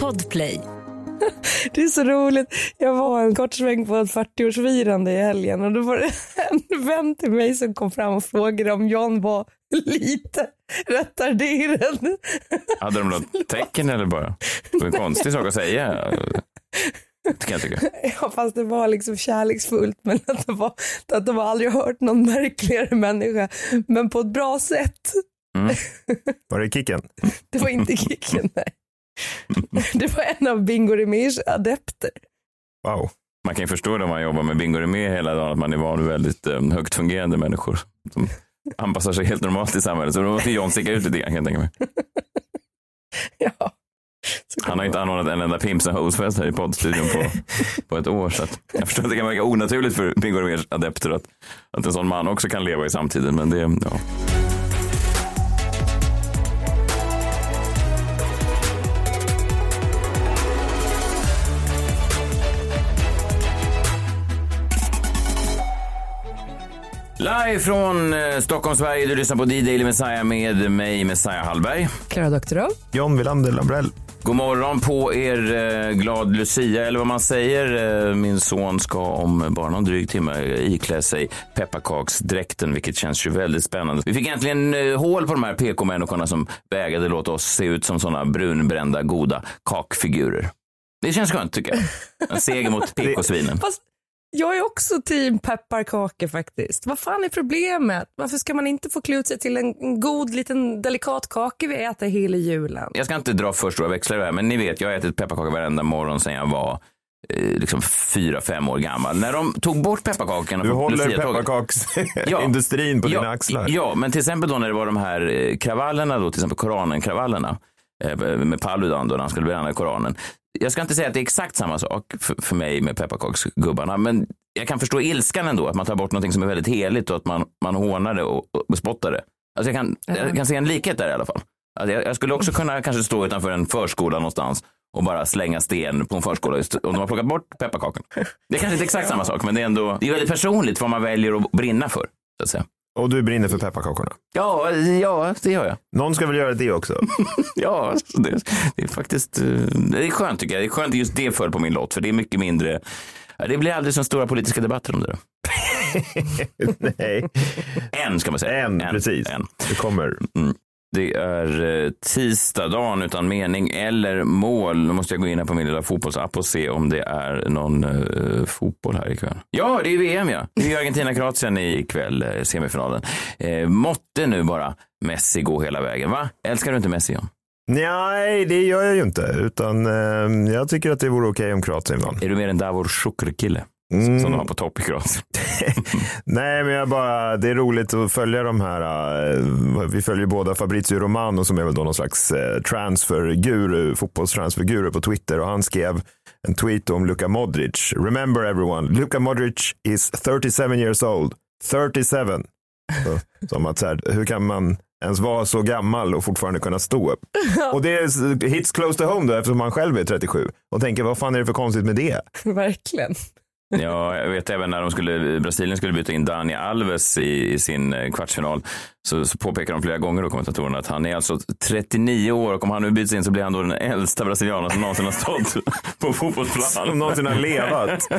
Podplay. Det är så roligt. Jag var en kort sväng på ett 40-årsfirande i helgen och då var det en vän till mig som kom fram och frågade om John var lite retarderad. Hade de något tecken eller bara? Det var en konstig sak att säga. Det kan jag tycka. Ja, fast det var liksom kärleksfullt, men att, det var, att de aldrig hört någon märkligare människa, men på ett bra sätt. Mm. Var det Kicken? Det var inte Kicken, nej. Det var en av Bingo Rimérs adepter. Wow. Man kan ju förstå det om man jobbar med Bingo Rimér hela dagen, att man är van vid väldigt um, högt fungerande människor som anpassar sig helt normalt i samhället. Så då måste John sticka ut lite grann kan jag tänka mig. Ja. Han har inte anordnat en enda Pimps and Hoes-fest här i poddstudion på, på ett år. Så att jag förstår att det kan verka onaturligt för Bingo Rimérs adepter att, att en sån man också kan leva i samtiden. Men det, ja. Live från eh, Stockholm, Sverige. Du lyssnar på D-Daily Messiah med mig, Messiah Hallberg. Klara Doktorov. John Wilander Lambrell. God morgon på er eh, glad Lucia, eller vad man säger. Eh, min son ska om bara någon dryg timme iklä sig pepparkaksdräkten, vilket känns ju väldigt spännande. Vi fick äntligen hål på de här PK-människorna som vägrade låta oss se ut som sådana brunbrända goda kakfigurer. Det känns skönt tycker jag. En seger mot PK-svinen. Fast jag är också team pepparkakor faktiskt. Vad fan är problemet? Varför ska man inte få klä ut sig till en god liten delikat kaka vi äter hela julen? Jag ska inte dra för stora växlar här, men ni vet, jag har ätit pepparkakor varenda morgon sedan jag var eh, liksom fyra, fem år gammal. När de tog bort pepparkakorna Du håller pepparkaksindustrin på dina axlar. Ja, men till exempel då när det var de här eh, kravallerna, då, till exempel Koranenkravallerna med Paludan då när han skulle bränna Koranen. Jag ska inte säga att det är exakt samma sak för, för mig med pepparkaksgubbarna, men jag kan förstå ilskan ändå, att man tar bort något som är väldigt heligt och att man, man hånar det och, och bespottar det. Alltså jag, kan, jag kan se en likhet där i alla fall. Alltså jag, jag skulle också kunna kanske stå utanför en förskola någonstans och bara slänga sten på en förskola just, om de har plockat bort pepparkakorna. Det är kanske inte exakt samma sak, men det är ändå det är väldigt personligt vad man väljer att brinna för. Så att säga. Och du brinner för pepparkakorna. Ja, ja, det gör jag. Någon ska väl göra det också? Ja, så det, det är faktiskt eh, det är skönt tycker jag. Det är skönt just det föll på min lott, för det är mycket mindre. Det blir aldrig så stora politiska debatter om det. Då. Nej, En ska man säga. en, precis. En. Det kommer. Det är eh, tisdag, dagen utan mening eller mål. Nu måste jag gå in på min lilla fotbollsapp och se om det är någon eh, fotboll här ikväll. Ja, det är VM ja. Det är Argentina-Kroatien ikväll, eh, semifinalen. Eh, måtte nu bara Messi gå hela vägen, va? Älskar du inte Messi, John? Nej, det gör jag ju inte. Utan eh, jag tycker att det vore okej om Kroatien vann. Är du mer en Davor Shukr-kille? Mm. Som de har på Kroatien. Nej, men jag bara, det är roligt att följa de här. eh, vi följer båda Fabrizio Romano som är väl då någon slags eh, transferguru, fotbollstransferguru på Twitter och han skrev en tweet om Luka Modric. Remember everyone, Luka Modric is 37 years old. 37. Så, som att så här, hur kan man ens vara så gammal och fortfarande kunna stå upp? Och det är hits close to home då eftersom han själv är 37 och tänker vad fan är det för konstigt med det? Verkligen. Ja, jag vet även när de skulle, Brasilien skulle byta in Dani Alves i, i sin eh, kvartsfinal så, så påpekar de flera gånger då kommentatorerna att han är alltså 39 år och om han nu byts in så blir han då den äldsta brasilianen som någonsin har stått på fotbollsplan. Som någonsin har levat. Ja,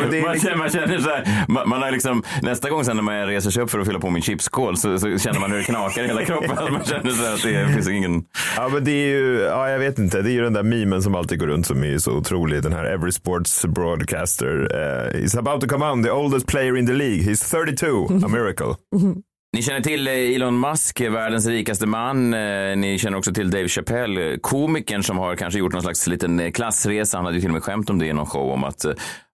men det är man, liksom- känner, man känner så här, man, man har liksom, nästa gång sen när man reser sig upp för att fylla på min chipskål så, så känner man hur det knakar i hela kroppen. Man känner så här att det finns ingen... Ja, men det är ju, ja, jag vet inte, det är ju den där memen som alltid går runt som är så otrolig. Den här Every Sports Broadcaster. Uh, he's about to come on, the oldest player in the league. He's 32, a miracle. Ni känner till eh, Elon Musk, eh, världens rikaste man. Eh, ni känner också till Dave Chappelle, komikern som har kanske gjort någon slags liten klassresa. Han hade ju till och med skämt om det i någon show om att,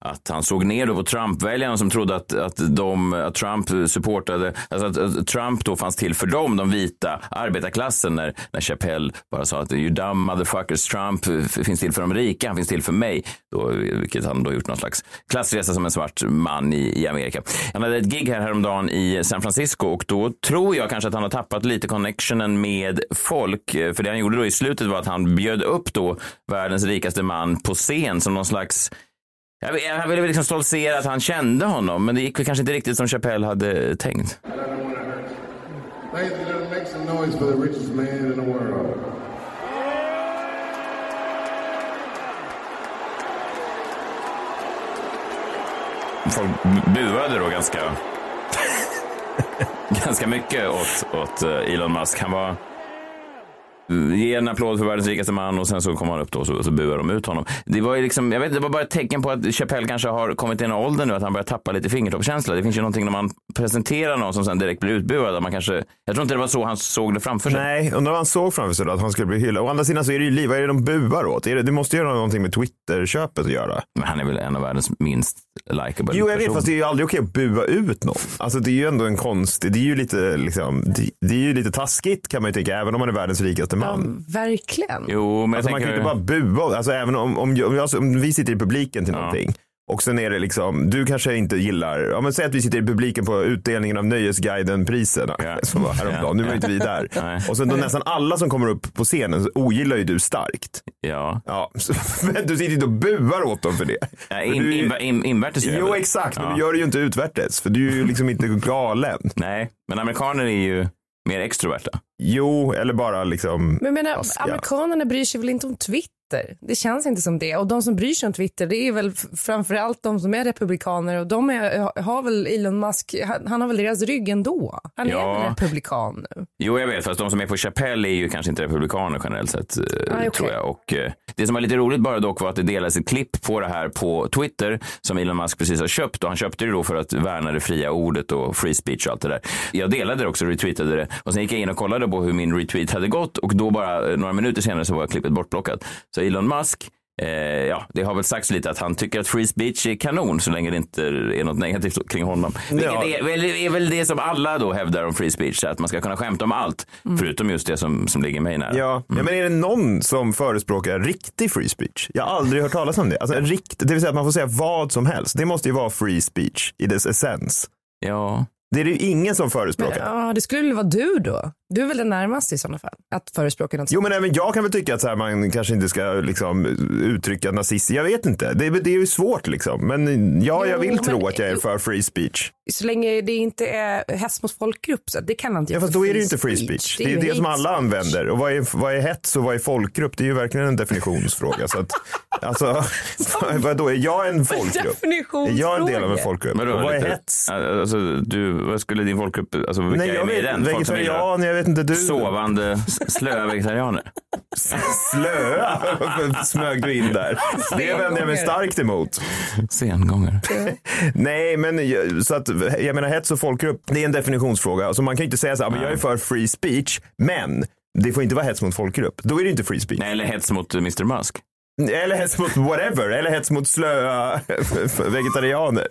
att han såg ner då på Trump-väljarna som trodde att, att, de, att Trump supportade, alltså att, att Trump då fanns till för dem, de vita arbetarklassen, när, när Chappelle bara sa att you dumb motherfuckers, Trump finns till för de rika, han finns till för mig. Då, vilket han då gjort någon slags klassresa som en svart man i, i Amerika. Han hade ett gig här häromdagen i San Francisco och då tror jag kanske att han har tappat lite connectionen med folk. För det han gjorde då i slutet var att han bjöd upp då världens rikaste man på scen som någon slags han ville liksom stoltsera att han kände honom, men det gick kanske inte riktigt som Chappelle hade tänkt. Folk buade då ganska, ganska mycket åt, åt eh, Elon Musk. Han var ge en applåd för världens rikaste man och sen så kom han upp då och så, så buade de ut honom. Det var ju liksom, jag vet det var bara ett tecken på att Chappelle kanske har kommit i en ålder nu att han börjar tappa lite fingertoppskänsla. Det finns ju någonting när man presenterar någon som sen direkt blir utbuad. Man kanske, jag tror inte det var så han såg det framför sig. Nej, undrar vad han såg framför sig då, att han skulle bli hyllad. Å andra sidan så är det ju liv, vad är det de buar åt? Är det, det måste ju ha någonting med Twitter-köpet att göra. Men han är väl en av världens minst likeable Jo, jag vet, person. fast det är ju aldrig okej att bua ut någon. Alltså det är ju ändå en konst, det är ju lite, liksom, det, det är ju lite taskigt kan man ju tänka, även om man är världens rikaste man. Verkligen. Jo, men Alltså man kan ju inte bara bua. Alltså även om, om, om, jag, om vi sitter i publiken till någonting och sen är det liksom, du kanske inte gillar, ja men säg att vi sitter i publiken på utdelningen av Nöjesguiden-priserna Ja. som var häromdagen, Ja. nu var inte vi där. Nej. och sen då nästan alla som kommer upp på scenen så ogillar ju du starkt. Ja. Ja, så, men du sitter inte och buar åt dem för det. Ja, in, du in, in, invärtes gör Jo exakt, men Ja. du gör det ju inte utvärtes för du är ju liksom inte galen. Nej, men amerikaner är ju mer extroverta. Jo, eller bara liksom Men jag menar, amerikanerna bryr sig väl inte om Twitter? Det känns inte som det. Och de som bryr sig om Twitter, det är väl framförallt de som är republikaner och de är, har väl Elon Musk, han, han har väl deras rygg ändå. Han Ja. är väl republikan nu. Jo, jag vet, fast de som är på Chappelle är ju kanske inte republikaner generellt sett, eh, Ah, okej. tror jag. Och, eh, det som var lite roligt bara dock var att det delades ett klipp på det här på Twitter som Elon Musk precis har köpt och han köpte det då för att värna det fria ordet och free speech och allt det där. Jag delade det också, retweetade det och sen gick jag in och kollade på hur min retweet hade gått och då bara eh, några minuter senare så var klippet bortplockat. Så Elon Musk Eh, ja, det har väl sagts lite att han tycker att free speech är kanon så länge det inte är något negativt kring honom. Ja. är, väl, är väl det som alla då hävdar om free speech, så att man ska kunna skämta om allt, förutom just det som, som ligger mig nära. Ja, ja, men är det någon som förespråkar riktig free speech? Jag har aldrig hört talas om det. Alltså, rikt, det vill säga att man får säga vad som helst. Det måste ju vara free speech i dess essens. Ja. Det är det ju ingen som Men, förespråkar. ja, det skulle väl vara du då? Du är väl den närmaste i sådana fall, att förespråka något Jo men även jag kan väl tycka att så här, man kanske inte ska liksom, uttrycka nazism. Jag vet inte. Det, är- det är ju svårt liksom. Men ja, jag Jo, vill men- tro att jag är för free speech. Så länge det inte är hets mot folkgrupp, så det kan inte Ja fast då är det ju inte free speech. Det är ju det som alla använder. Och vad är, vad är hets och vad är folkgrupp? Det är ju verkligen en definitionsfråga. så att, alltså, vadå, är jag en folkgrupp? Är jag en del av en folkgrupp? Vadå, och vad är lite- hets? Alltså, du, vad skulle din folkgrupp, alltså vilka Nej, är jag med i den? Vegetarian, jag vet inte du. Sovande, slöa vegetarianer. Slöa smög du in där. Det vänder jag mig starkt emot. Sengångare. Nej, men jag- så att jag menar hets och folkgrupp, det är en definitionsfråga. Alltså man kan ju inte säga så här, men jag är för free speech, men det får inte vara hets mot folkgrupp. Då är det inte free speech. Nej, eller hets mot Mr Musk. Eller hets mot whatever, eller hets mot slöa vegetarianer.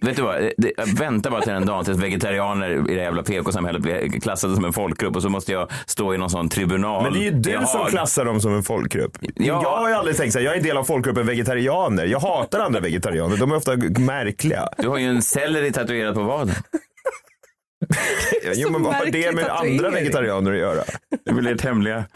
Vet du vad, det, jag väntar bara till den dagen tills vegetarianer i det jävla PK-samhället blir klassade som en folkgrupp och så måste jag stå i någon sån tribunal. Men det är ju du som klassar dem som en folkgrupp. Ja. Jag har ju aldrig tänkt så här, jag är en del av folkgruppen vegetarianer. Jag hatar andra vegetarianer, de är ofta märkliga. Du har ju en selleri tatuerad på vaden. Jo, men vad har det med andra vegetarianer att göra? Det är väl ert hemliga.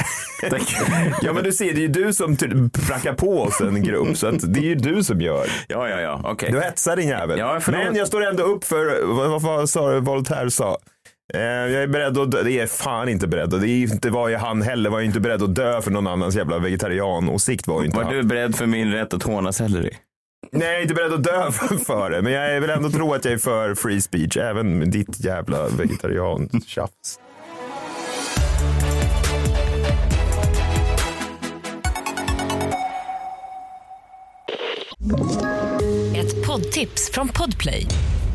Ja men du ser, det är ju du som ty- prackar på oss en grupp, så att det är ju du som gör. Ja, ja, ja, okej. Du hetsar din jävel. Ja, men jag står ändå upp för vad, vad, vad sa Voltaire sa. Eh, jag är beredd att dö. Det är fan inte beredd. Och det är inte var ju han heller. Var ju inte beredd att dö för någon annans jävla vegetarianåsikt var ju inte Var han. du beredd för min rätt att håna selleri? Nej, jag är inte beredd att dö för, för det. Men jag vill ändå tro att jag är för free speech. Även med ditt jävla vegetarian-tjafs. Ett poddtips från Podplay.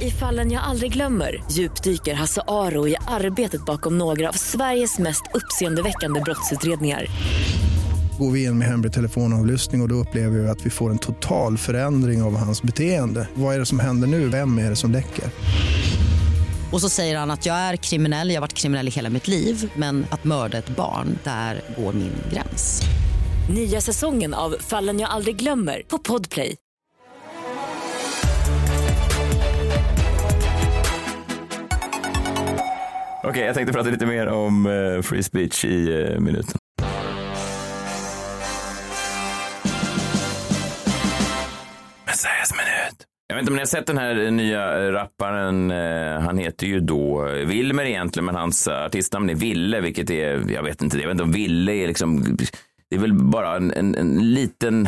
I fallen jag aldrig glömmer djupdyker Hasse Aro i arbetet bakom några av Sveriges mest uppseendeväckande brottsutredningar. Går vi in med hemlig telefonavlyssning och, och då upplever vi att vi får en total förändring av hans beteende. Vad är det som händer nu? Vem är det som läcker? Och så säger han att jag är kriminell, jag har varit kriminell i hela mitt liv men att mörda ett barn, där går min gräns. Nya säsongen av Fallen jag aldrig glömmer på Podplay. Okej, jag tänkte prata lite mer om eh, free speech i eh, minuten. Jag vet inte om ni har sett den här nya eh, rapparen. eh, Han heter ju då eh, Wilmer egentligen, men hans artistnamn är Ville, vilket är, jag vet inte, jag vet inte om Ville är liksom, det är väl bara en, en, en liten,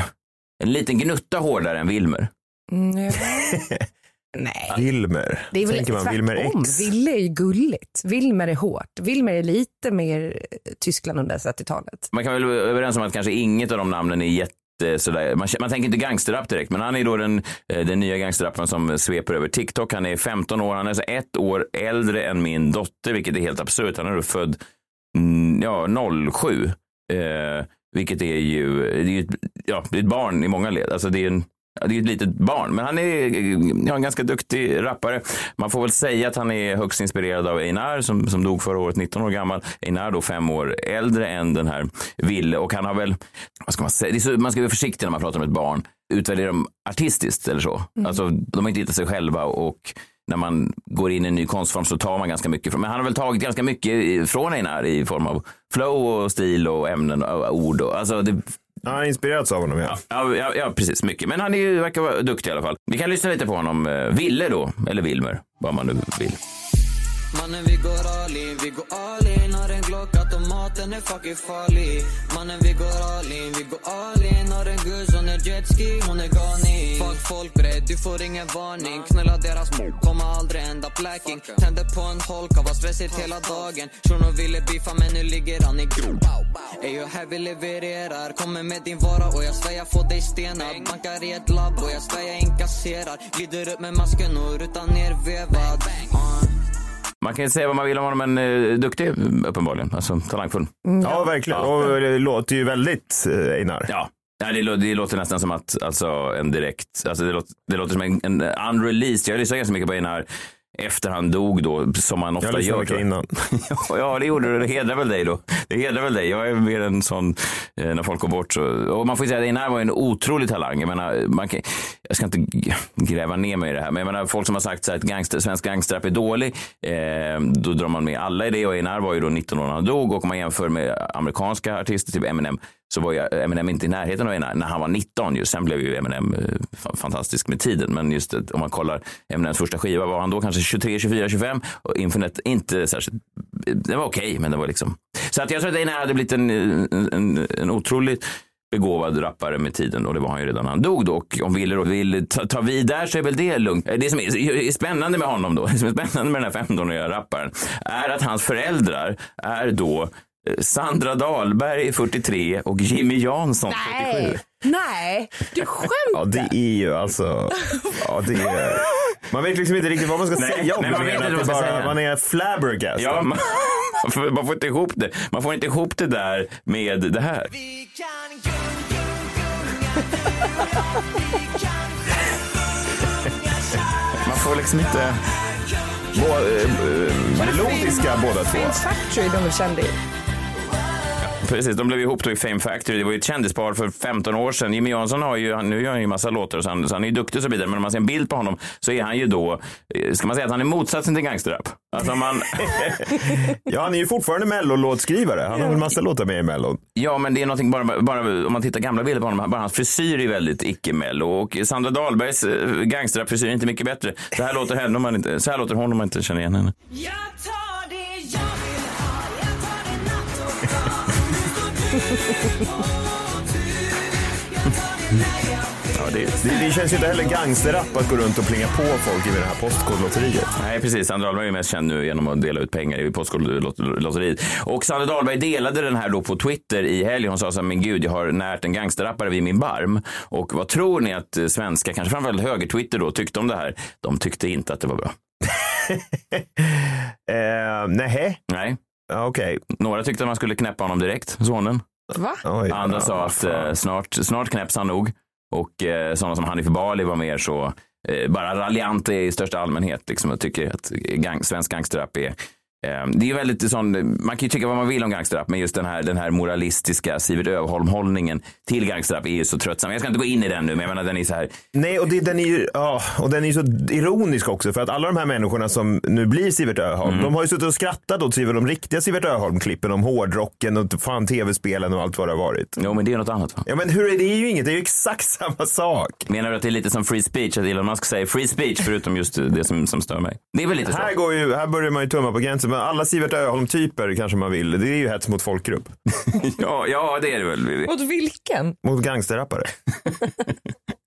en liten gnutta hårdare än Wilmer. Mm. Nej. Wilmer. Det är väl Tänker man Wilmer tvärtom. X. Ville är ju gulligt. Wilmer är hårt. Wilmer är lite mer Tyskland under 30-talet. Man kan väl vara överens om att kanske inget av de namnen är jätte Eh, sådär. Man, man tänker inte gangsterrap direkt, men han är då den, eh, den nya gangsterrappen som sveper över TikTok. Han är 15 år, han är alltså ett år äldre än min dotter, vilket är helt absurt. Han är då född mm, ja, 07, eh, vilket är ju, det är ju ett, ja, det är ett barn i många led. Alltså det är en Ja, det är ett litet barn, men han är ja, en ganska duktig rappare. Man får väl säga att han är högst inspirerad av Einar som, som dog förra året, 19 år gammal. Einar då fem år äldre än den här Ville och han har väl, vad ska man säga, så, man ska vara försiktig när man pratar om ett barn. Utvärdera dem artistiskt eller så. Alltså, de har inte hittat sig själva och när man går in i en ny konstform så tar man ganska mycket från, men han har väl tagit ganska mycket från Einar i form av flow och stil och ämnen och ord. Och, alltså det, han har inspirerats av honom, ja. Ja, ja, ja, precis. Mycket. Men han är ju, verkar vara duktig i alla fall. Vi kan lyssna lite på honom. Eh, Ville då, eller Wilmer, vad man nu vill. Mannen vi går all in, vi går all in. Har en Glock, automaten är fucking farlig. Mannen vi går all in, vi går all in. Har en gus, hon är jetski, hon är galning. Fuck folk bre, du får ingen varning. Knulla deras mor, kommer aldrig ända blacking Tänder på en holka, var stressigt hela dagen. Shunon ville beefa men nu ligger han i grop Ey jag här vi levererar Kommer med din vara. Och jag svär jag får dig stenad Bankar i ett labb och jag svär jag inkasserar. Glider upp med masken och rutan nervevad. Uh. Man kan ju säga vad man vill om honom, men eh, duktig uppenbarligen. Alltså talangfull. Ja, verkligen. Och det låter ju väldigt eh, Einar. Ja. Ja, det, lå- det låter nästan som att, alltså en direkt, alltså det, låter, det låter som en, en unreleased. Jag lyssnade ganska mycket på Einar efter han dog då, som han ofta Jag gör. jag. innan. Ja, det gjorde du. Det hedrar väl dig då. Det hedrar väl dig. Jag är mer en sån, eh, när folk går bort så. Och man får säga att Einar var en otrolig talang. Jag menar, man kan, jag ska inte gräva ner mig i det här, men jag menar folk som har sagt så här att gangster, svensk gangsterrap är dålig, eh, då drar man med alla i det. Och Einar var ju då 19 år när han dog och om man jämför med amerikanska artister, typ Eminem, så var ju Eminem inte i närheten av när han var 19. Just. Sen blev ju Eminem eh, fantastisk med tiden. Men just eh, om man kollar Eminems första skiva var han då kanske 23, 24, 25 och Infinite inte särskilt. Det var okej, men det var liksom. Så att jag tror att Einar hade blivit en, en, en otroligt begåvad rappare med tiden och det var han ju redan när han dog då. Och om Wille då vill ta, ta vid där så är väl det lugnt. Eh, det som är, är spännande med honom då, det som är spännande med den här 15-åriga rapparen är att hans föräldrar är då Sandra Dahlberg 43 och Jimmy Jansson 47. Nej, nej, du skämtar. Ja, det är ju alltså... Ja, det är... Man vet liksom inte riktigt vad man ska Nej, säga om nej, man vet inte vad man bara, man är flabbergasted. Ja, man, man får- inte ihop det. Man får inte ihop det där med det här. Vi kan gung, gung, gunga Vi kan sjunga kär Man får liksom inte... Bå, eh, eh, melodiska båda två. Fame Factory de är kända i. Precis, de blev ihop då i Fame Factory. Det var ju ett kändispar för 15 år sedan. Jimmy Jansson har ju, nu gör han ju massa låtar så han, så han är ju duktig och så vidare. Men om man ser en bild på honom så är han ju då, eh, ska man säga att han är motsatsen till gangsterrap? Alltså man, Ja, han är ju fortfarande mellolåtskrivare. Han har väl massa låtar med i mellon. ja men det är någonting bara, bara om man tittar gamla bilder på honom, bara hans frisyr är väldigt icke-mello. Och Sandra Dahlbergs eh, gangsterrap-frisyr är inte mycket bättre. Så här låter henne om man inte, så här låter hon om man inte känner igen henne. Jag tar Ja, det, det, det känns ju inte heller gangsterrap att gå runt och plinga på folk i det här postkodlotteriet. Nej, precis. Sandra Dahlberg är mest känd nu genom att dela ut pengar i Postkodlotteriet. Och Sandra Dahlberg delade den här då på Twitter i helgen. Hon sa så här, men gud, jag har närt en gangsterrappare vid min barm. Och vad tror ni att eh, svenska, kanske framförallt höger-Twitter då, tyckte om det här? De tyckte inte att det var bra. Eh, nej, Nej, ja, okej. några tyckte att man skulle knäppa honom direkt, sonen. Va? Oj, Andra ja, sa att eh, snart, snart knäpps han nog. Och eh, sådana som Hanif Bali var mer så, eh, bara raljanta i största allmänhet. Liksom, och tycker att gang, svensk gangsterrap är det är väldigt sån, man kan ju tycka vad man vill om gangsterrap, men just den här, den här moralistiska Sivert Öholm-hållningen till gangsterrap är ju så tröttsam. Jag ska inte gå in i den nu, men jag menar den är så här, Nej, och det, den är ju ja, och den är så ironisk också för att alla de här människorna som nu blir Sivert Öholm, Mm. de har ju suttit och skrattat åt de riktiga Sivert Öholm-klippen om hårdrocken och fan tv-spelen och allt vad det har varit. jo men det är något annat va? Ja, men hur är det ju inget? Det är ju exakt samma sak. Menar du att det är lite som free speech, att Elon Musk säger free speech förutom just det som, som stör mig? Det är väl lite så? Här, går ju, här börjar man ju tumma på gränsen, men alla Sivert Öholm-typer kanske man vill. Det är ju hets mot folkgrupp. ja, ja, det är det väl. Mot vilken? Mot gangsterrappare.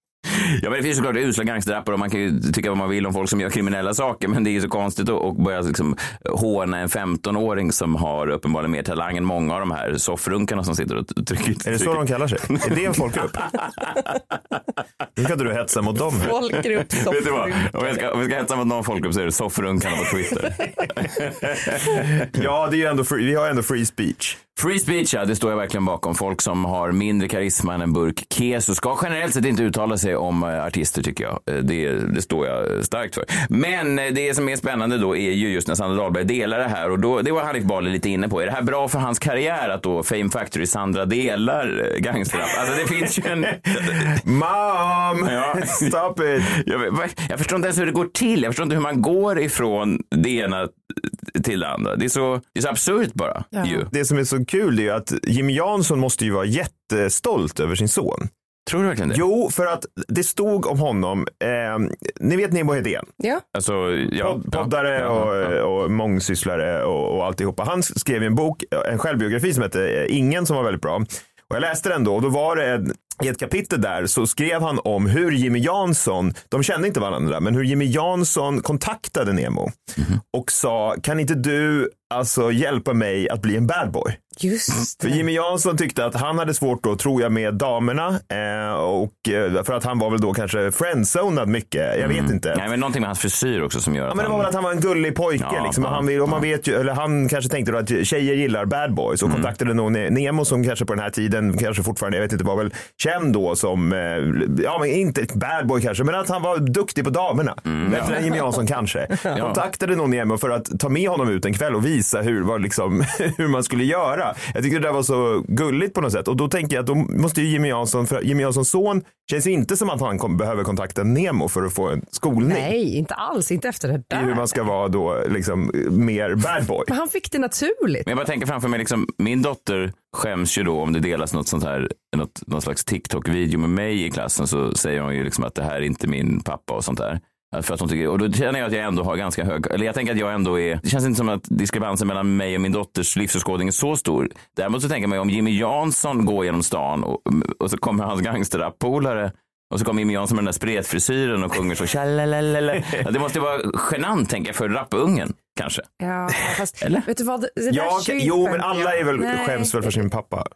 Ja, men det finns såklart usla gangsterrappare och man kan ju tycka vad man vill om folk som gör kriminella saker, men det är ju så konstigt att att börja liksom håna en 15-åring som har uppenbarligen mer talang än många av de här soffrunkarna som sitter och trycker. Är det så de kallar sig? Är det en folkgrupp? Nu inte du hetsa mot dem. Folkgrupp Vet du vad? Om vi, ska, om vi ska hetsa mot någon folkgrupp så är det soffrunkarna på Twitter. Ja, det är ju ändå free, vi har ändå free speech. Free speech, ja, det står jag verkligen bakom. Folk som har mindre karisma än en burk keso ska generellt sett inte uttala sig om eh, artister tycker jag. Eh, Det, det står jag starkt för. Men eh, det som är spännande då är ju just när Sandra Dahlberg delar det här och då, det var Hanif Bali lite inne på. Är det här bra för hans karriär att då Fame Factory Sandra delar gangsterrap? Alltså det finns ju en... Mom! Ja. Stop it! Jag, jag förstår inte ens hur det går till. Jag förstår inte hur man går ifrån det ena till det andra. Det är så, det är så absurt bara. Ju. Det som är så kul är ju att Jimmy Jansson måste ju vara jättestolt över sin son. Tror du verkligen det? Jo, för att det stod om honom, eh, ni vet Nemo Hedén, Ja. Alltså, ja, Pod- poddare ja, ja, ja. Och, och mångsysslare och, och alltihopa. Han skrev en bok, en självbiografi som hette eh, Ingen som var väldigt bra. Och jag läste den då och då var det en, i ett kapitel där så skrev han om hur Jimmy Jansson, de kände inte varandra, men hur Jimmy Jansson kontaktade Nemo Mhm. och sa kan inte du alltså hjälpa mig att bli en bad boy? Just För det. Jimmy Jansson tyckte att han hade svårt då, tror jag, med damerna. Eh, och eh, för att han var väl då kanske friendzonad mycket. Jag vet inte. Nej, men någonting med hans frisyr också som gör Ja, att men det var väl att han var en gullig pojke. Ja, liksom. ja, han, vill, och man ja. vet ju, eller han kanske tänkte då att tjejer gillar bad boys och kontaktade nog Ne- Nemo som kanske på den här tiden, kanske fortfarande, jag vet inte, var väl känd då som, eh, ja men inte ett bad boy kanske, men att han var duktig på damerna. Bättre än Jimmy Jansson kanske. Kontaktade nog Nemo för att ta med honom ut en kväll och visa hur, vad liksom, hur man skulle göra. Jag tyckte det där var så gulligt på något sätt och då tänker jag att då måste ju Jimmy Jansson, för Jimmy Janssons son känns inte som att han kom, behöver kontakta Nemo för att få en skolning. Nej, inte alls. Inte efter det i hur där. man ska vara då liksom mer bad boy. Men han fick det naturligt. Men jag bara tänker framför mig, liksom, min dotter skäms ju då om det delas något sånt här, något, någon slags TikTok-video med mig i klassen så säger hon ju liksom att det här är inte min pappa och sånt där. För att hon tycker, och då känner jag att jag ändå har ganska hög, eller jag tänker att jag ändå är, det känns inte som att diskrepansen mellan mig och min dotters livsåskådning är så stor. Däremot så tänker jag mig om Jimmy Jansson går genom stan och, och så kommer hans gangsterrap-polare och så kommer Jimmy Jansson med den där spretfrisyren och sjunger så tjalalalala. Ja, Det måste ju vara genant tänker jag för rappungen kanske. Ja, fast Eller? vet du vad? Det, det där Ja, köper jo, men alla jag. är väl, Nej. skäms väl för sin pappa.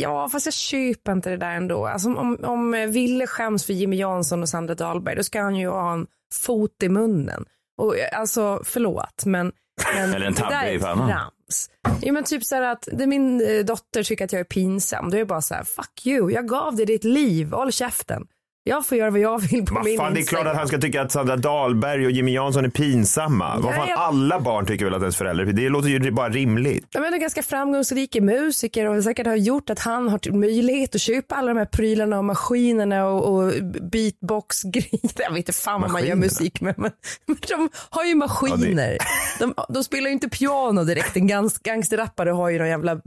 Ja, fast jag köper inte det där ändå. Alltså, om, om Ville skäms för Jimmy Jansson och Sandra Dahlberg, då ska han ju ha en fot i munnen. Och, alltså, förlåt, men... men Eller en tabbe är i pannan. Jo, men typ så här att det min eh, dotter tycker att jag är pinsam, då är jag bara så här, fuck you, jag gav dig ditt liv, håll käften. Jag får göra vad jag vill på Vad min fan, det är klart att han ska tycka att Sandra Dahlberg och Jimmy Jansson är pinsamma. Vad fan, jag- alla barn tycker väl att ens förälder Det låter ju bara rimligt. Ja, men en ganska framgångsrik musiker och säkert har gjort att han har möjlighet att köpa alla de här prylarna och maskinerna och, och beatbox-grejer. Jag vet inte fan vad man gör musik med men, men de har ju maskiner. de, de spelar ju inte piano direkt. En gans, gangsterrappare har ju någon jävla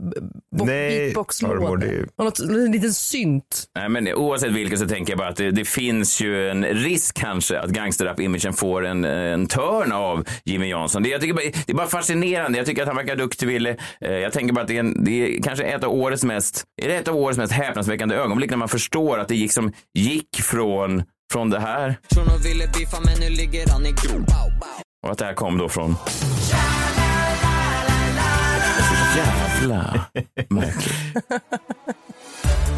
beatbox-låda. det- Och något, en liten synt. Nej, men oavsett vilket så tänker jag bara att det, det finns ju en risk kanske att gangsterrap-imagen får en, en törn av Jimmy Jansson. Det, jag tycker bara, det är bara fascinerande. Jag tycker att han verkar duktig, Wille. Eh, Jag tänker bara att det är, en, det är kanske ett av årets mest, är det ett av årets mest häpnadsväckande ögonblick när man förstår att det gick, som, gick från, från det här Shunon ville beefa men nu ligger han i grop. och att det här kom då från... Jävla märkligt.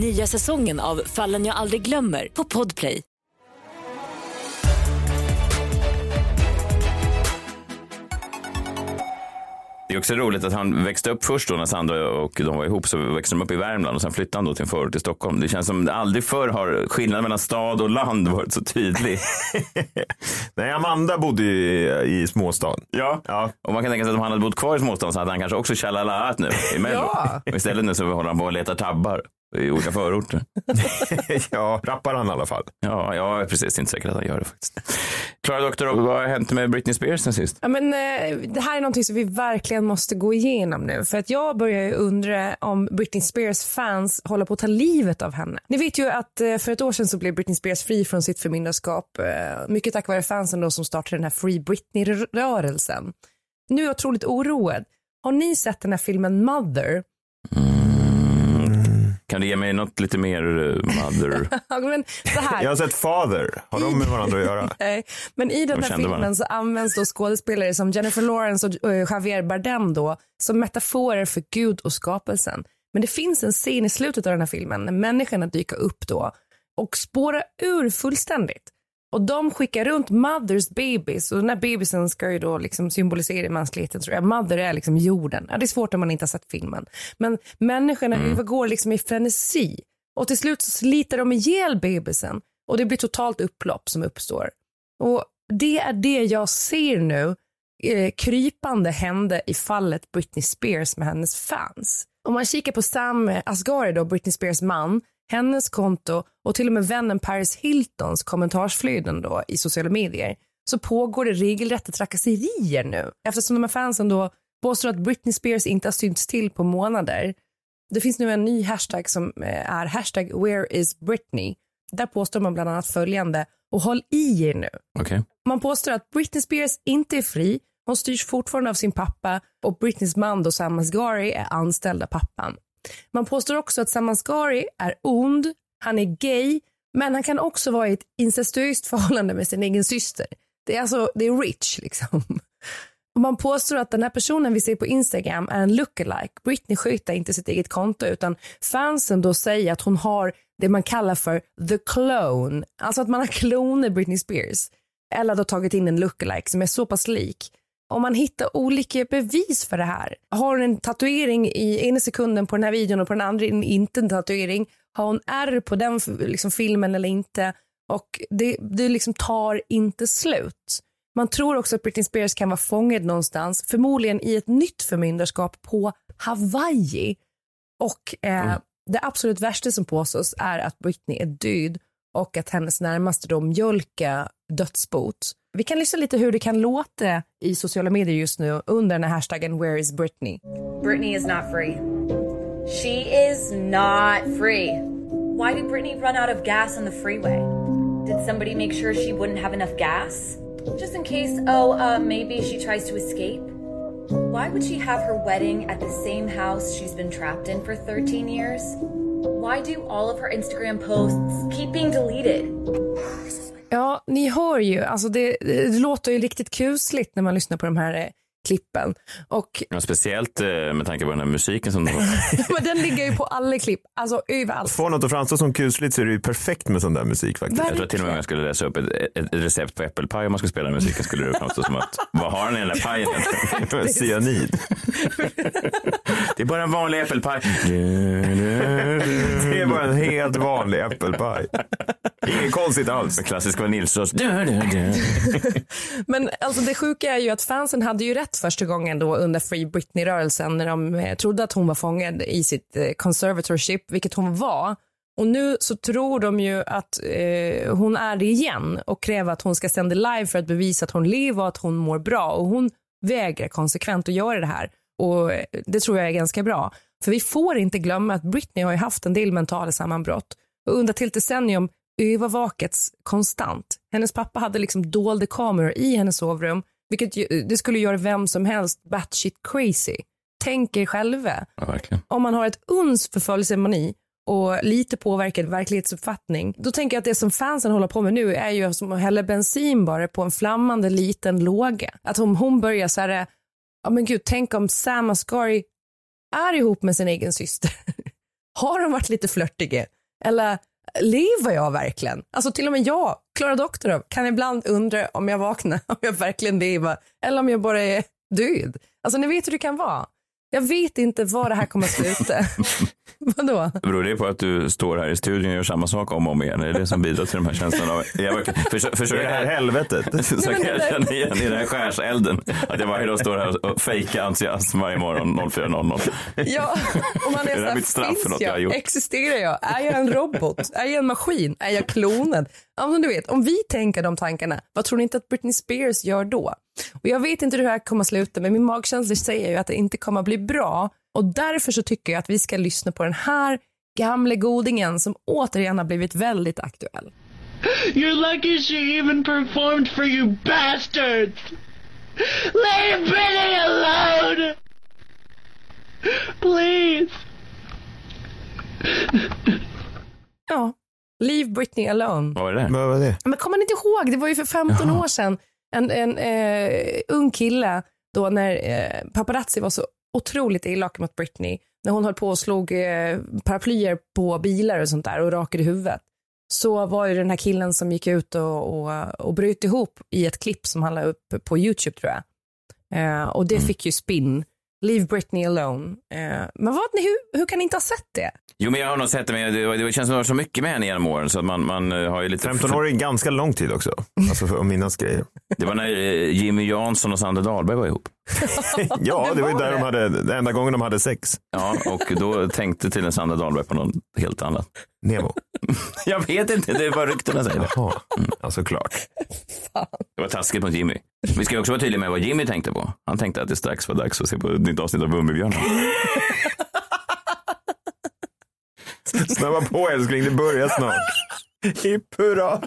Nya säsongen av Fallen jag aldrig glömmer på Podplay. Det är också roligt att han växte upp först då när Sandra och de var ihop så växte de upp i Värmland och sen flyttade han då till en förort i Stockholm. Det känns som aldrig förr har skillnaden mellan stad och land varit så tydlig. Nej, Amanda bodde ju i, i småstan. Ja. Ja. Och man kan tänka sig att om han hade bott kvar i småstan så hade han kanske också tjalalaat nu i Mello. Ja. Och istället nu så håller han på och letar tabbar. I olika förorter. ja, rappar han i alla fall. Ja, jag är precis inte säker att han gör det faktiskt. Klara Doktor, vad har hänt med Britney Spears sen sist? Ja, men, eh, det här är någonting som vi verkligen måste gå igenom nu. För att jag börjar ju undra om Britney Spears fans håller på att ta livet av henne. Ni vet ju att eh, för ett år sedan så blev Britney Spears fri från sitt förmyndarskap. Eh, mycket tack vare fansen då som startade den här Free Britney-rörelsen. Nu är jag otroligt oroad. Har ni sett den här filmen Mother? Kan du ge mig något lite mer uh, mother? Men så här. Jag har sett Father. Har de med varandra att göra? Nej, men i den De här filmen varandra. så används då skådespelare som Jennifer Lawrence och eh, Javier Bardem då som metaforer för Gud och skapelsen. Men det finns en scen i slutet av den här filmen när människorna dyker upp då och spårar ur fullständigt. Och de skickar runt mothers babies och den här bebisen ska ju då liksom symbolisera mänskligheten tror jag. Mother är liksom jorden. Ja, det är svårt om man inte har sett filmen. Men människorna övergår liksom i frenesi och till slut så sliter de ihjäl bebisen och det blir totalt upplopp som uppstår. Och det är det jag ser nu eh, krypande hände i fallet Britney Spears med hennes fans. Om man kikar på Sam Asghari då, Britney Spears man, hennes konto och till och med vännen Paris Hiltons kommentarsflöden då i sociala medier så pågår det regelrätta trakasserier nu eftersom de här fansen då påstår att Britney Spears inte har synts till på månader. Det finns nu en ny hashtag som eh, är hashtag where is Britney. Där påstår man bland annat följande och håll i er nu. Okej. Man påstår att Britney Spears inte är fri. Hon styrs fortfarande av sin pappa och Britneys man då Sam Asghari är anställd av pappan. Man påstår också att Sam är ond, han är gay, men han kan också vara i ett incestuöst förhållande med sin egen syster. Det är alltså, det är rich liksom. Och man påstår att den här personen vi ser på Instagram är en lookalike. Britney sköter inte sitt eget konto utan fansen då säger att hon har det man kallar för the clone. Alltså att man har kloner Britney Spears. Eller då tagit in en lookalike som är så pass lik. Om man hittar olika bevis för det här. Har hon en tatuering i ena sekunden på den här videon och på den andra inte en tatuering. Har hon R på den liksom, filmen eller inte. Och det, det liksom tar inte slut. Man tror också att Britney Spears kan vara fångad någonstans, förmodligen i ett nytt förmyndarskap på Hawaii. Och eh, det absolut värsta som påstås är att Britney är död och att hennes närmaste då mjölka dödsbot. Vi kan lyssna lite hur det kan låta i sociala medier just nu under den här hashtaggen Where is Britney? Britney is not free. She is not free. Why did Britney run out of gas on the freeway? Did somebody make sure she wouldn't have enough gas? Just in case, oh, uh, maybe she tries to escape? Why would she have her wedding at the same house she's been trapped in for 13 years? Why do all of her Instagram posts keep being deleted? Ja, ni hör ju, alltså det, det låter ju riktigt kusligt när man lyssnar på de här eh, klippen. Och Ja, speciellt eh, med tanke på den här musiken som men den ligger ju på alla klipp, alltså överallt. Får något att framstå som kusligt så är det ju perfekt med sån där musik faktiskt. Jag tror till och med om jag skulle läsa upp ett, ett recept på äppelpaj om man skulle spela den musiken skulle det framstå som att vad har den i den där pajen egentligen? Cyanid. Det är bara en vanlig äppelpaj. Det är bara en helt vanlig äppelpaj. Inget konstigt alls. Klassisk vaniljsås. Men alltså det sjuka är ju att fansen hade ju rätt första gången då under Free Britney-rörelsen när de eh, trodde att hon var fångad i sitt eh, conservatorship, vilket hon var. Och nu så tror de ju att eh, hon är det igen och kräver att hon ska sända live för att bevisa att hon lever och att hon mår bra. Och hon vägrar konsekvent att göra det här. Och eh, det tror jag är ganska bra. För vi får inte glömma att Britney har ju haft en del mentala sammanbrott och under till decennium övervakats konstant. Hennes pappa hade liksom dolda kameror i hennes sovrum, vilket ju, det skulle göra vem som helst batshit crazy. Tänk er själva. Ja. Om man har ett uns förföljelsemani och lite påverkad verklighetsuppfattning, då tänker jag att det som fansen håller på med nu är ju som att hälla bensin bara på en flammande liten låga. Att om hon börjar så här, ja men gud, tänk om Sam Asghari är ihop med sin egen syster. Har de varit lite flörtiga? Eller lever jag verkligen? Alltså till och med jag, Klara Doktorov, kan ibland undra om jag vaknar, om jag verkligen lever eller om jag bara är död. Alltså ni vet hur det kan vara. Jag vet inte var det här kommer att sluta. Vadå? Beror det på att du står här i studion och gör samma sak om och om igen? Är det det som bidrar till de här känslorna? av- Jag verkar- försö- försöker Det här helvetet. Så kan jag känna igen i den här skärselden. Att jag varje dag står här och fejkar entusiasm varje morgon 04.00. Ja, och man är, Är så här, mitt straff för finns något jag har gjort? Existerar jag? Är jag en robot? Är jag en maskin? Är jag klonen? Ja, men du vet, om vi tänker de tankarna, vad tror ni inte att Britney Spears gör då? Och jag vet inte hur det här kommer att sluta, men min magkänsla säger ju att det inte kommer att bli bra. Och därför så tycker jag att vi ska lyssna på den här gamle godingen som återigen har blivit väldigt aktuell. You're lucky she even performed for you bastards! Leave Britney alone! Please! Ja, Leave Britney alone. Vad var det? Vad var det? Men kommer ni inte ihåg, det var ju för 15 år sedan, en, en eh, ung kille då när eh, paparazzi var så otroligt elaka mot Britney, när hon höll på och slog eh, paraplyer på bilar och sånt där och rakade huvudet. Så var ju den här killen som gick ut och, och, och bröt ihop i ett klipp som han la upp på YouTube tror jag. Eh, och det fick ju spinn. Leave Britney alone. Eh, men vad, hur, hur kan ni inte ha sett det? Jo, men jag har nog sett det, men det, det känns som att det var så mycket med henne genom åren så att man, man eh, har ju lite... 15 år är ganska lång tid också. Alltså för att minnas grejer. Det var när eh, Jimmy Jansson och Sander Dahlberg var ihop. Ja, det var ju där det. de hade, den enda gången de hade sex. Ja, och då tänkte tydligen Sander Dahlberg på något helt annat. Nemo. Jag vet inte, det är vad ryktena säger. det. Ja, ja såklart. Det var taskigt mot Jimmy. Vi ska också vara tydliga med vad Jimmy tänkte på. Han tänkte att det strax var dags att se på ett nytt avsnitt av Bumbibjörnen. Snabba på älskling, det börjar snart. Hipp hurra.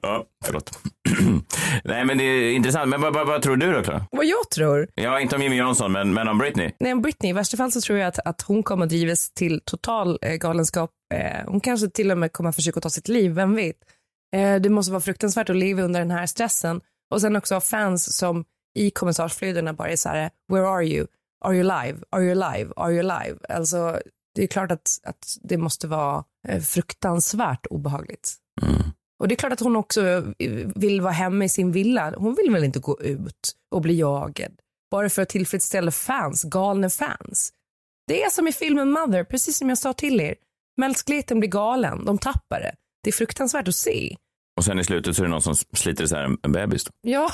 Ja, förlåt. Nej, men det är intressant. Men vad, vad, vad tror du då, Klara? Vad jag tror? Ja, inte om Jimmy Jansson, men, men om Britney. Nej, om Britney, i värsta fall så tror jag att, att hon kommer att drivas till total eh, galenskap. Eh, hon kanske till och med kommer att försöka ta sitt liv, vem vet? Eh, det måste vara fruktansvärt att leva under den här stressen. Och sen också ha fans som i kommentarsflödena bara är så här, where are you? Are you live? Are you live? Are you live? Alltså, det är klart att, att det måste vara eh, fruktansvärt obehagligt. Och det är klart att hon också eh, vill vara hemma i sin villa. Hon vill väl inte gå ut och bli jagad bara för att tillfredsställa fans, galna fans. Det är som i filmen Mother, precis som jag sa till er. Mänskligheten blir galen, de tappar det. Det är fruktansvärt att se. Och sen i slutet så är det någon som sliter isär en, en bebis. Då. Ja,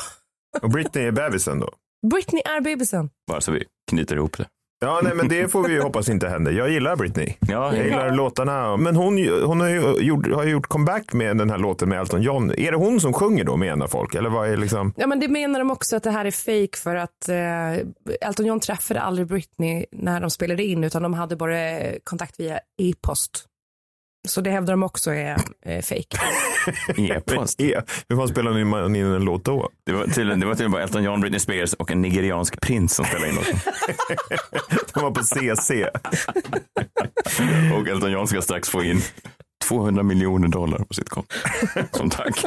Och Britney är bebisen då? Britney är bebisen. Bara så vi knyter ihop det. Ja, nej, men det får vi ju hoppas inte händer. Jag gillar Britney. Ja, Jag gillar låtarna. Men hon, hon har ju gjort, har gjort comeback med den här låten med Elton John. Är det hon som sjunger då menar folk? Eller vad är liksom? Ja, men det menar de också att det här är fake för att eh, Elton John träffade aldrig Britney när de spelade in utan de hade bara eh, kontakt via e-post. Så det hävdar de också är eh, fake. E-post. E. Hur fan spelar man in en låt då? Det var tydligen, det var tydligen bara Elton John, Britney Spears och en nigeriansk prins som spelade in låten. De var på CC. Och Elton John ska strax få in 200 miljoner dollar på sitt konto. Som tack.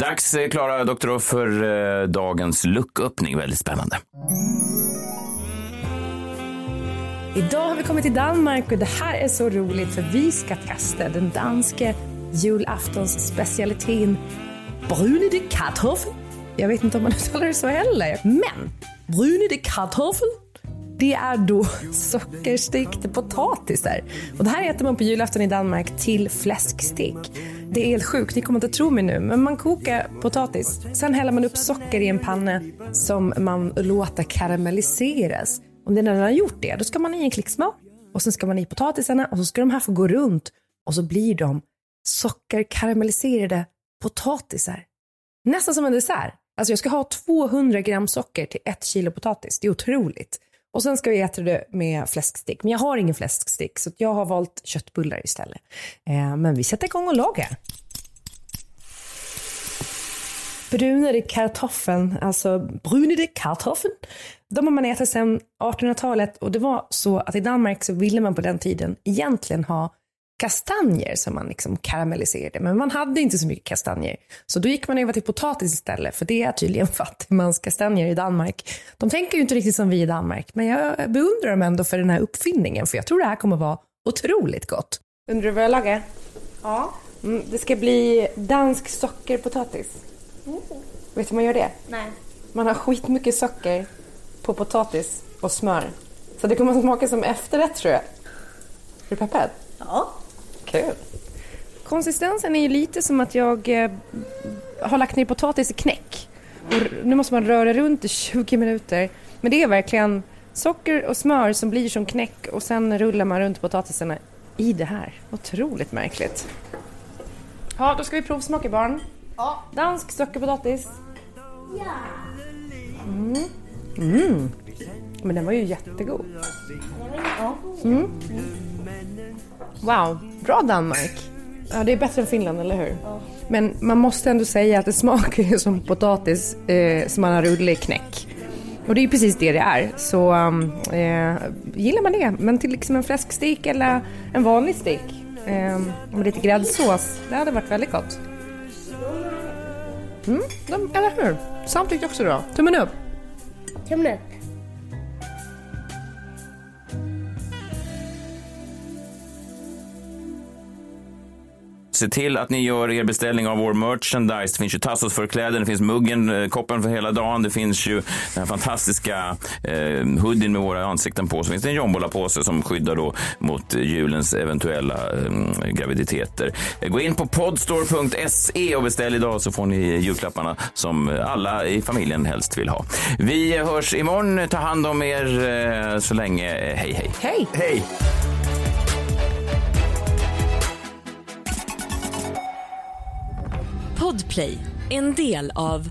Dags, Klara Doktorov, för eh, dagens lucköppning. Väldigt spännande. Idag har vi kommit till Danmark och det här är så roligt för vi ska testa den danska julaftons specialiteten Brune de kartoffel. Jag vet inte om man uttalar det så heller, men Brune de kartoffel det är då sockerstekta potatisar. Och det här äter man på julafton i Danmark till fläskstek. Det är helt sjukt, ni kommer inte tro mig nu, men man kokar potatis. Sen häller man upp socker i en panna som man låter karamelliseras. När den har gjort det, då ska man i en klick smör och sen ska man i potatisarna och så ska de här få gå runt och så blir de sockerkaramelliserade potatisar. Nästan som en dessert. Alltså jag ska ha 200 gram socker till ett kilo potatis. Det är otroligt. Och sen ska vi äta det med fläskstick, Men jag har ingen fläskstick så jag har valt köttbullar istället. Eh, men vi sätter igång och lagar. Brunade kartoffeln, alltså brunade kartoffeln, de har man ätit sedan 1800-talet och det var så att i Danmark så ville man på den tiden egentligen ha kastanjer som man liksom karamelliserade, men man hade inte så mycket kastanjer. Så då gick man över till potatis istället, för det är tydligen fattigmanskastanjer i Danmark. De tänker ju inte riktigt som vi i Danmark, men jag beundrar dem ändå för den här uppfinningen, för jag tror det här kommer vara otroligt gott. Undrar du vad jag lagar? Ja, Mm, det ska bli dansk sockerpotatis. Vet du hur man gör det? Nej. Man har skitmycket socker på potatis och smör. Så det kommer att smaka som efterrätt tror jag. Är du peppad? Ja. Kul. Konsistensen är ju lite som att jag eh, har lagt ner potatis i knäck. Och nu måste man röra runt i 20 minuter. Men det är verkligen socker och smör som blir som knäck och sen rullar man runt potatisarna i det här. Otroligt märkligt. Ja, då ska vi provsmaka barn. Ja. Dansk sockerpotatis. Ja. Mm. Mm. Men den var ju jättegod. Mm. Wow, bra Danmark. Ja, det är bättre än Finland, eller hur? Men man måste ändå säga att det smakar ju som potatis eh, som man har rullat i knäck. Och det är ju precis det det är. Så um, eh, gillar man det, men till liksom en fläskstek eller en vanlig stek eh, med lite gräddsås, det hade varit väldigt gott. Mm, de, eller hur? Sam tyckte också då. Tummen upp. Tummen upp. Se till att ni gör er beställning av vår merchandise. Det finns ju Tassos för kläder, det finns muggen, eh, koppen för hela dagen. Det finns ju den här fantastiska eh, hoodien med våra ansikten på. Så finns det en jombola-påse som skyddar då mot julens eventuella eh, graviditeter. Eh, Gå in på podstore.se och beställ idag så får ni julklapparna som alla i familjen helst vill ha. Vi hörs imorgon. Ta hand om er eh, så länge. Hej, hej. Hej! Hej! Podplay, en del av